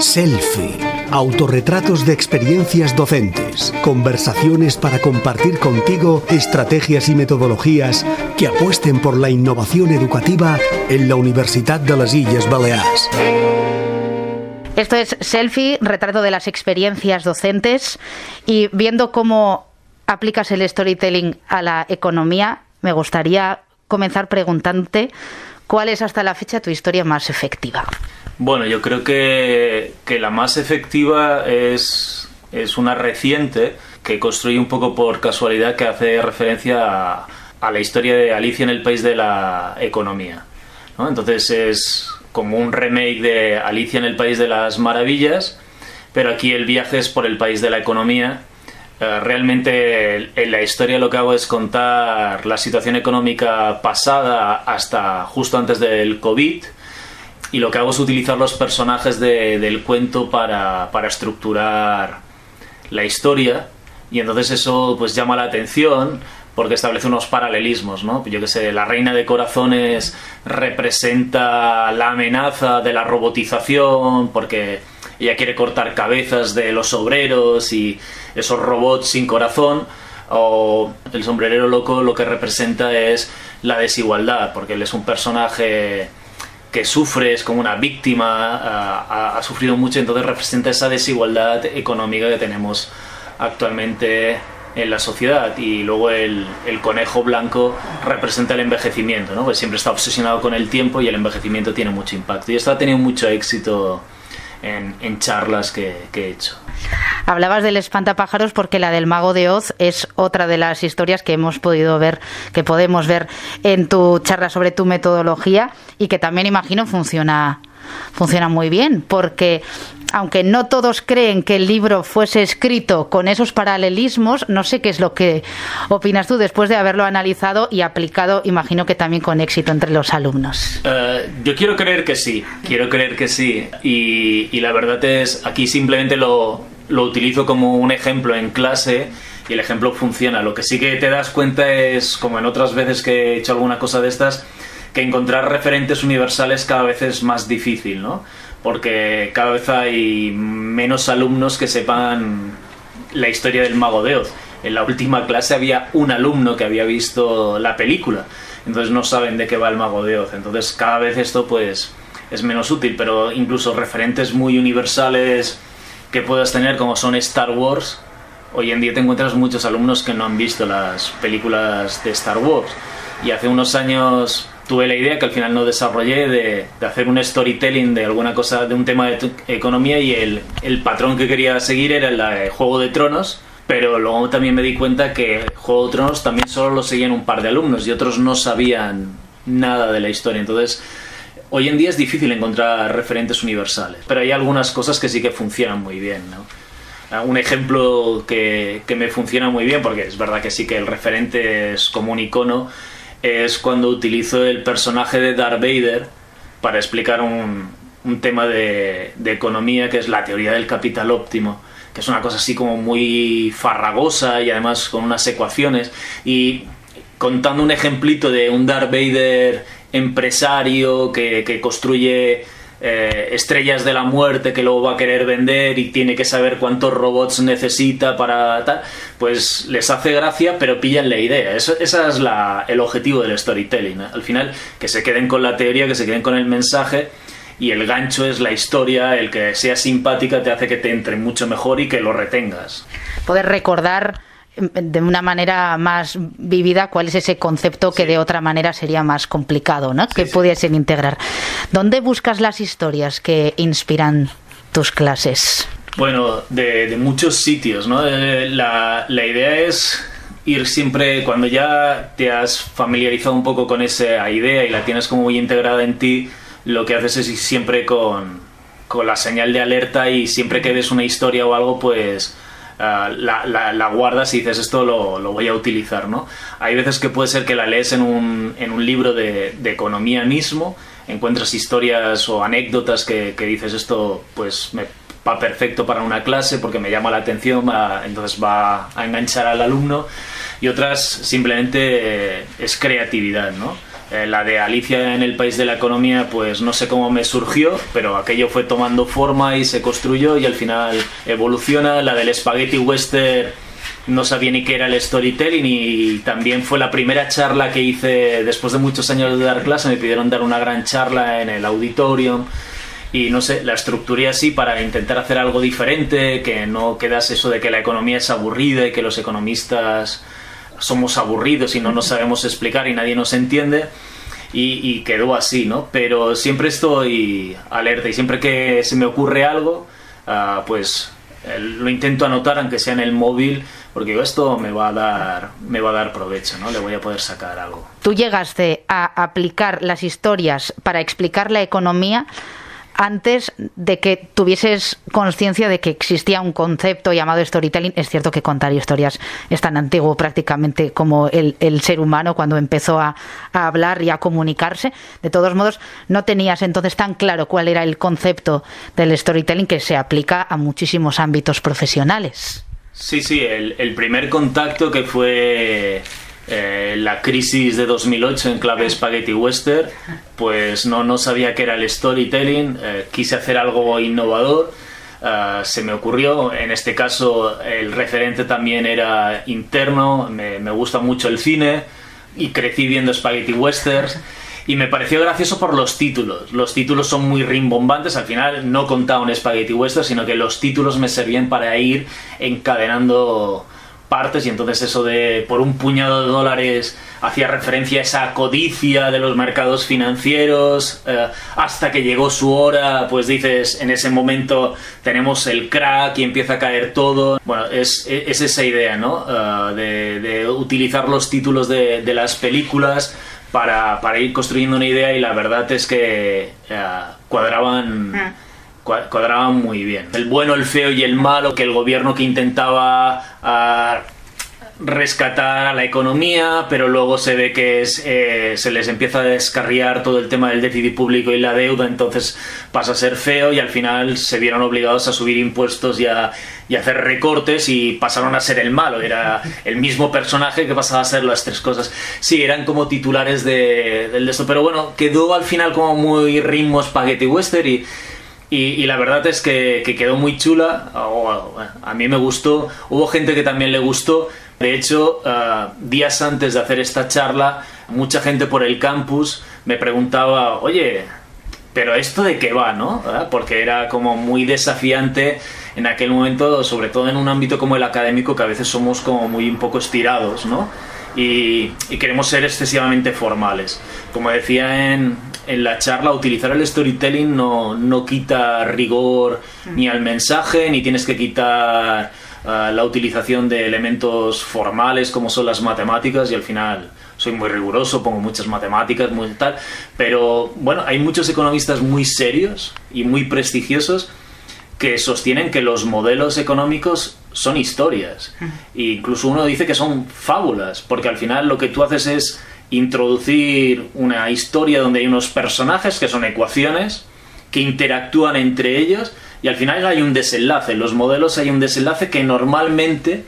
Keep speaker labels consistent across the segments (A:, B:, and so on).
A: Selfie. Autorretratos de experiencias docentes. Conversaciones para compartir contigo estrategias y metodologías que apuesten por la innovación educativa en la Universidad de las Islas Baleares.
B: Esto es Selfie, retrato de las experiencias docentes y viendo cómo aplicas el storytelling a la economía, me gustaría comenzar preguntándote cuál es hasta la fecha tu historia más efectiva.
C: Bueno, yo creo que, la más efectiva es, es una reciente que construí un poco por casualidad que hace referencia a, la historia de Alicia en el País de la Economía. Entonces es como un remake de Alicia en el País de las Maravillas, pero aquí el viaje es por el país de la economía. Eh, realmente en la historia lo que hago es contar la situación económica pasada hasta justo antes del COVID y lo que hago es utilizar los personajes del cuento para, estructurar la historia y entonces eso pues llama la atención porque establece unos paralelismos, ¿no? Yo que sé, la reina de corazones representa la amenaza de la robotización porque ella quiere cortar cabezas de los obreros y esos robots sin corazón o el sombrerero loco lo que representa es la desigualdad porque él es un personaje que sufre, es como una víctima, ha, sufrido mucho, entonces representa esa desigualdad económica que tenemos actualmente en la sociedad y luego el, conejo blanco representa el envejecimiento, ¿no? pues siempre está obsesionado con el tiempo y el envejecimiento tiene mucho impacto y esto ha tenido mucho éxito en, charlas que, he hecho.
B: Hablabas del espantapájaros porque la del mago de Oz es otra de las historias que hemos podido ver, que podemos ver en tu charla sobre tu metodología y que también imagino funciona funciona muy bien, porque aunque no todos creen que el libro fuese escrito con esos paralelismos, no sé qué es lo que opinas tú después de haberlo analizado y aplicado, imagino que también con éxito entre los alumnos.
C: Eh, yo quiero creer que sí, quiero creer que sí. Y, la verdad es, aquí simplemente lo, lo utilizo como un ejemplo en clase y el ejemplo funciona. Lo que sí que te das cuenta es, como en otras veces que he hecho alguna cosa de estas, que encontrar referentes universales cada vez es más difícil, ¿no? Porque cada vez hay menos alumnos que sepan la historia del mago de Oz. En la última clase había un alumno que había visto la película, entonces no saben de qué va el mago de Oz. Entonces cada vez esto pues es menos útil, pero incluso referentes muy universales que puedas tener como son Star Wars, hoy en día te encuentras muchos alumnos que no han visto las películas de Star Wars. Y hace unos años tuve la idea que al final no desarrollé de, hacer un storytelling de alguna cosa, de un tema de economía y el, el, patrón que quería seguir era el de Juego de Tronos, pero luego también me di cuenta que Juego de Tronos también solo lo seguían un par de alumnos y otros no sabían nada de la historia. Entonces, hoy en día es difícil encontrar referentes universales, pero hay algunas cosas que sí que funcionan muy bien, ¿no? Un ejemplo que, que me funciona muy bien, porque es verdad que sí que el referente es como un icono, es cuando utilizo el personaje de Darth Vader para explicar un, un tema de, de, economía que es la teoría del capital óptimo, que es una cosa así como muy farragosa y además con unas ecuaciones. Y contando un ejemplito de un Darth Vader empresario que, que construye eh, estrellas de la muerte que luego va a querer vender y tiene que saber cuántos robots necesita para tal, pues les hace gracia, pero pillan la idea. Ese es la, el objetivo del storytelling. Al final, que se queden con la teoría, que se queden con el mensaje y el gancho es la historia, el que sea simpática te hace que te entre mucho mejor y que lo retengas.
B: Poder recordar de una manera más vivida cuál es ese concepto que de otra manera sería más complicado, ¿no? que pudiesen integrar. ¿Dónde buscas las historias que inspiran tus clases?
C: Bueno, de, muchos sitios, ¿no? Eh, la, la idea es ir siempre, cuando ya te has familiarizado un poco con esa idea y la tienes como muy integrada en ti, lo que haces es ir siempre con, con la señal de alerta y siempre que ves una historia o algo, pues Ah, la, la, guardas y dices esto lo, lo, voy a utilizar, ¿no? Hay veces que puede ser que la lees en un, en un libro de, economía mismo, encuentras historias o anécdotas que, que, dices esto pues me va perfecto para una clase porque me llama la atención, entonces va a enganchar al alumno y otras simplemente eh, es creatividad, ¿no? Eh, la de Alicia en el País de la Economía, pues no sé cómo me surgió, pero aquello fue tomando forma y se construyó y al final evoluciona. La del Spaghetti Western no sabía ni qué era el storytelling y también fue la primera charla que hice después de muchos años de dar clase. Me pidieron dar una gran charla en el auditorium y no sé, la estructuré así para intentar hacer algo diferente, que no quedase eso de que la economía es aburrida y que los economistas somos aburridos y no nos sabemos explicar y nadie nos entiende. Y, quedó así, ¿no? Pero siempre estoy alerta y siempre que se me ocurre algo, ah, pues lo intento anotar aunque sea en el móvil porque esto me va a dar me va a dar provecho no le voy a poder sacar algo
B: tú llegaste a aplicar las historias para explicar la economía antes de que tuvieses conciencia de que existía un concepto llamado storytelling. Es cierto que contar historias es tan antiguo prácticamente como el, ser humano cuando empezó a, hablar y a comunicarse. De todos modos, no tenías entonces tan claro cuál era el concepto del storytelling que se aplica a muchísimos ámbitos profesionales.
C: Sí, sí, el primer contacto que fue eh, la crisis de 2008 en clave Spaghetti Western, pues no, no sabía qué era el storytelling, eh, quise hacer algo innovador, eh, se me ocurrió, en este caso el referente también era interno, me, me gusta mucho el cine y crecí viendo Spaghetti Westerns. Y me pareció gracioso por los títulos. Los títulos son muy rimbombantes. Al final no contaba un Spaghetti Western, sino que los títulos me servían para ir encadenando partes y entonces eso de por un puñado de dólares hacía referencia a esa codicia de los mercados financieros eh, hasta que llegó su hora pues dices en ese momento tenemos el crack y empieza a caer todo. Bueno es, es esa idea no eh, de, utilizar los títulos de, las películas para, ir construyendo una idea y la verdad es que eh, cuadraban ah cuadraban muy bien. El bueno, el feo y el malo, que el gobierno que intentaba ah, rescatar a la economía, pero luego se ve que es, eh, se les empieza a descarriar todo el tema del déficit público y la deuda, entonces pasa a ser feo y al final se vieron obligados a subir impuestos y a, hacer recortes y pasaron a ser el malo. Era el mismo personaje que pasaba a ser las tres cosas. Sí, eran como titulares de, del de esto, pero bueno, quedó al final como muy ritmo spaghetti western y y, la verdad es que, quedó muy chula. a mí me gustó. Hubo gente que también le gustó. De hecho, eh, días antes de hacer esta charla, mucha gente por el campus me preguntaba, oye, pero esto de qué va, ¿no? Porque era como muy desafiante en aquel momento, sobre todo en un ámbito como el académico, que a veces somos como muy un poco estirados, ¿no? Y queremos ser excesivamente formales. Como decía en, en la charla utilizar el storytelling no, no quita rigor ni al mensaje, ni tienes que quitar ah, la utilización de elementos formales como son las matemáticas y al final soy muy riguroso, pongo muchas matemáticas, muy tal, pero bueno, hay muchos economistas muy serios y muy prestigiosos que sostienen que los modelos económicos son historias. E incluso uno dice que son fábulas, porque al final lo que tú haces es introducir una historia donde hay unos personajes que son ecuaciones que interactúan entre ellos y al final hay un desenlace. En los modelos hay un desenlace que normalmente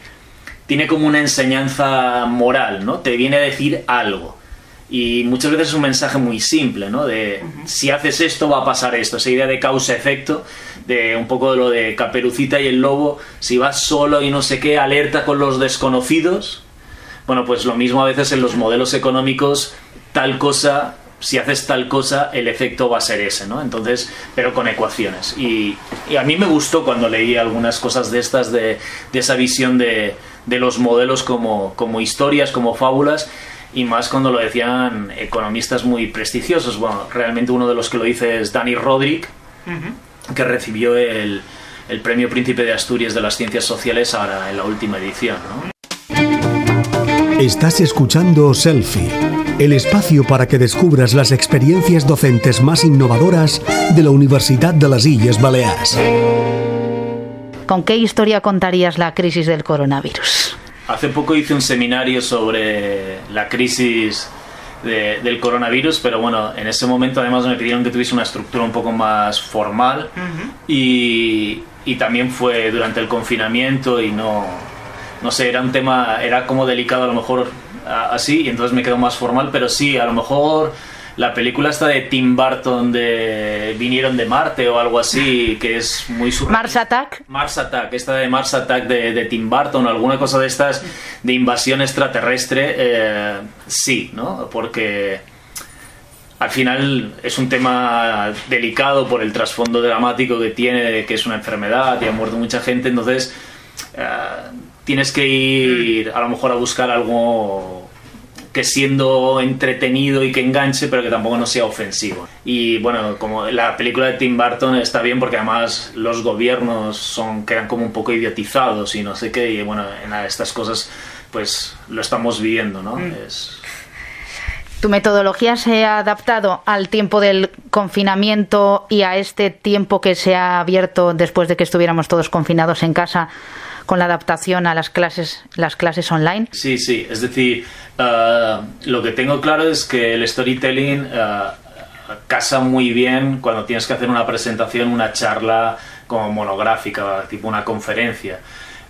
C: tiene como una enseñanza moral, ¿no? Te viene a decir algo. Y muchas veces es un mensaje muy simple, ¿no? De si haces esto va a pasar esto. Esa idea de causa-efecto, de un poco de lo de Caperucita y el lobo. Si vas solo y no sé qué, alerta con los desconocidos bueno, pues lo mismo a veces en los modelos económicos, tal cosa, si haces tal cosa, el efecto va a ser ese, ¿no? Entonces, pero con ecuaciones. Y, a mí me gustó cuando leí algunas cosas de estas, de, esa visión de, los modelos como, como historias, como fábulas, y más cuando lo decían economistas muy prestigiosos. Bueno, realmente uno de los que lo dice es Danny Roderick, que recibió el, el Premio Príncipe de Asturias de las Ciencias Sociales ahora en la última edición, ¿no?
A: Estás escuchando Selfie, el espacio para que descubras las experiencias docentes más innovadoras de la Universidad de las Islas Baleares.
B: ¿Con qué historia contarías la crisis del coronavirus?
C: Hace poco hice un seminario sobre la crisis del coronavirus, pero bueno, en ese momento además me pidieron que tuviese una estructura un poco más formal y, y también fue durante el confinamiento y no, no sé, era un tema, era como delicado a lo mejor así y entonces me quedo más formal, pero sí, a lo mejor la película está de Tim Burton de Vinieron de Marte o algo así, que es muy
B: Mars Attack.
C: Mars Attack, esta de Mars Attack de, Tim Burton alguna cosa de estas de invasión extraterrestre, eh, sí, ¿no? Porque al final es un tema delicado por el trasfondo dramático que tiene, que es una enfermedad y ha muerto mucha gente, entonces eh, tienes que ir a lo mejor a buscar algo que siendo entretenido y que enganche, pero que tampoco no sea ofensivo. Y bueno, como la película de Tim Burton está bien porque además los gobiernos son quedan como un poco idiotizados y no sé qué, y bueno, en estas cosas pues lo estamos viviendo, ¿no? Mm. Es...
B: ¿Tu metodología se ha adaptado al tiempo del confinamiento y a este tiempo que se ha abierto después de que estuviéramos todos confinados en casa con la adaptación a las clases, las clases online?
C: Sí, sí, es decir, eh, lo que tengo claro es que el storytelling eh, casa muy bien cuando tienes que hacer una presentación, una charla como monográfica, tipo una conferencia.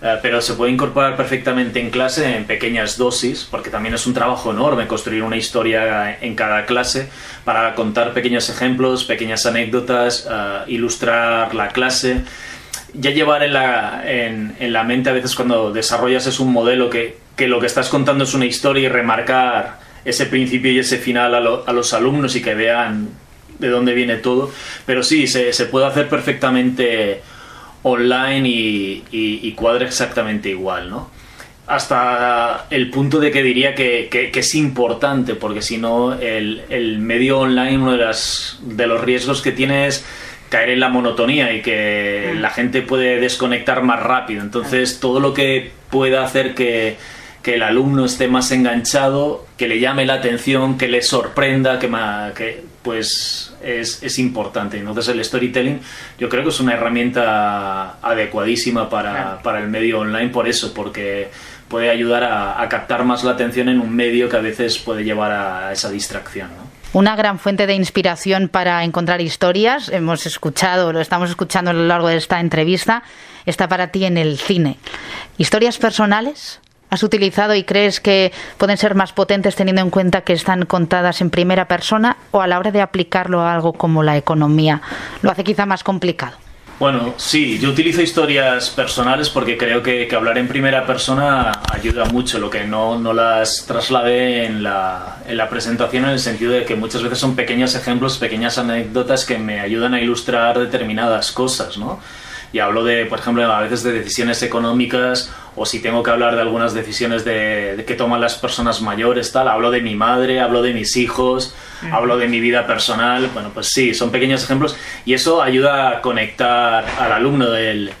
C: Eh, pero se puede incorporar perfectamente en clase en pequeñas dosis, porque también es un trabajo enorme construir una historia en cada clase para contar pequeños ejemplos, pequeñas anécdotas, ilustrar la clase ya llevar en la, en, la mente a veces cuando desarrollas es un modelo que, lo que estás contando es una historia y remarcar ese principio y ese final a, a los alumnos y que vean de dónde viene todo. Pero sí, se, se puede hacer perfectamente online y, y, cuadra exactamente igual, ¿no? Hasta el punto de que diría que, que, es importante, porque si no, el, el, medio online, uno de, las, de los riesgos que tiene es caer en la monotonía y que la gente puede desconectar más rápido. Entonces, todo lo que pueda hacer que, el alumno esté más enganchado, que le llame la atención, que le sorprenda, que, que pues es, es, importante. Entonces el storytelling yo creo que es una herramienta adecuadísima para, para el medio online por eso, porque puede ayudar a, a, captar más la atención en un medio que a veces puede llevar a esa distracción. ¿no?
B: Una gran fuente de inspiración para encontrar historias. Hemos escuchado, lo estamos escuchando a lo largo de esta entrevista, está para ti en el cine. ¿Historias personales? ¿Has utilizado y crees que pueden ser más potentes teniendo en cuenta que están contadas en primera persona o a la hora de aplicarlo a algo como la economía? Lo hace quizá más complicado.
C: Bueno, sí, yo utilizo historias personales porque creo que, hablar en primera persona ayuda mucho, lo que no, no las traslade en la, en la presentación en el sentido de que muchas veces son pequeños ejemplos, pequeñas anécdotas que me ayudan a ilustrar determinadas cosas, ¿no? Y hablo de, por ejemplo, a veces de decisiones económicas o si tengo que hablar de algunas decisiones de, que toman las personas mayores, tal, hablo de mi madre, hablo de mis hijos, hablo de mi vida personal, bueno, pues sí, son pequeños ejemplos y eso ayuda a conectar al alumno del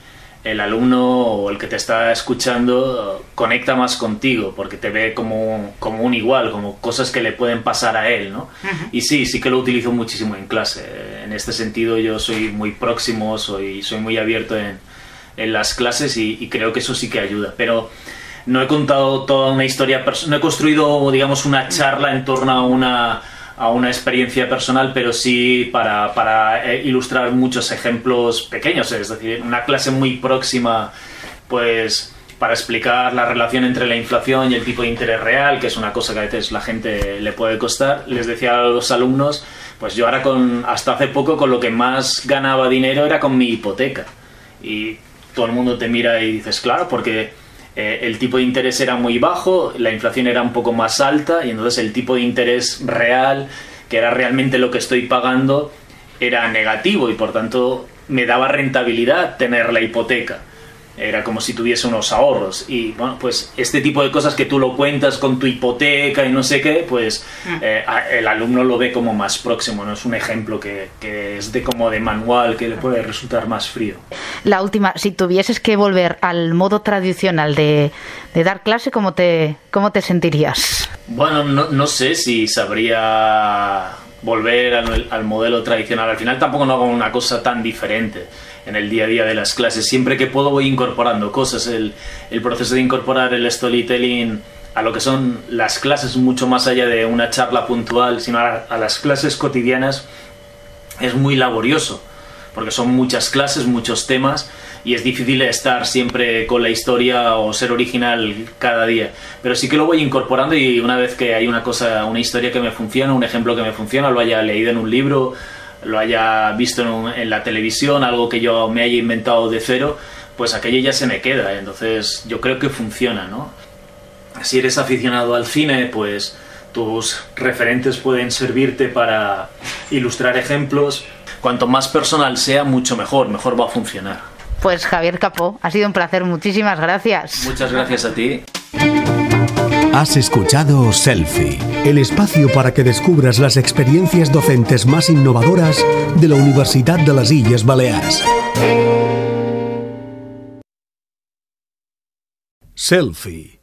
C: el alumno o el que te está escuchando conecta más contigo porque te ve como, como un igual, como cosas que le pueden pasar a él, ¿no? Y sí, sí que lo utilizo muchísimo en clase. En este sentido yo soy muy próximo, soy, soy muy abierto en, en las clases y, y, creo que eso sí que ayuda. Pero no he contado toda una historia, no he construido, digamos, una charla en torno a una a una experiencia personal, pero sí para, para eh, ilustrar muchos ejemplos pequeños, es decir, una clase muy próxima, pues para explicar la relación entre la inflación y el tipo de interés real, que es una cosa que a veces la gente le puede costar, les decía a los alumnos, pues yo ahora con, hasta hace poco con lo que más ganaba dinero era con mi hipoteca. Y todo el mundo te mira y dices, claro, porque eh, el tipo de interés era muy bajo, la inflación era un poco más alta y entonces el tipo de interés real, que era realmente lo que estoy pagando, era negativo y por tanto me daba rentabilidad tener la hipoteca era como si tuviese unos ahorros. Y bueno pues este tipo de cosas que tú lo cuentas con tu hipoteca y no sé qué pues mm. eh, el alumno lo ve como más próximo no es un ejemplo que, que, es de como de manual que le puede resultar más frío.
B: La última si tuvieses que volver al modo tradicional de, de dar clase cómo te cómo te sentirías
C: bueno no, no sé si sabría volver al, modelo tradicional al final tampoco no hago una cosa tan diferente en el día a día de las clases. Siempre que puedo voy incorporando cosas. El, el proceso de incorporar el storytelling a lo que son las clases, mucho más allá de una charla puntual, sino a, a las clases cotidianas, es muy laborioso, porque son muchas clases, muchos temas, y es difícil estar siempre con la historia o ser original cada día. Pero sí que lo voy incorporando y una vez que hay una cosa, una historia que me funciona, un ejemplo que me funciona, lo haya leído en un libro, lo haya visto en, la televisión, algo que yo me haya inventado de cero, pues aquello ya se me queda. Entonces yo creo que funciona, ¿no? Si eres aficionado al cine, pues tus referentes pueden servirte para ilustrar ejemplos. Cuanto más personal sea, mucho mejor, mejor va a funcionar.
B: Pues Javier Capó, ha sido un placer, muchísimas gracias.
C: Muchas gracias a ti.
A: Has escuchado Selfie, el espacio para que descubras las experiencias docentes más innovadoras de la Universidad de las Islas Baleares. Selfie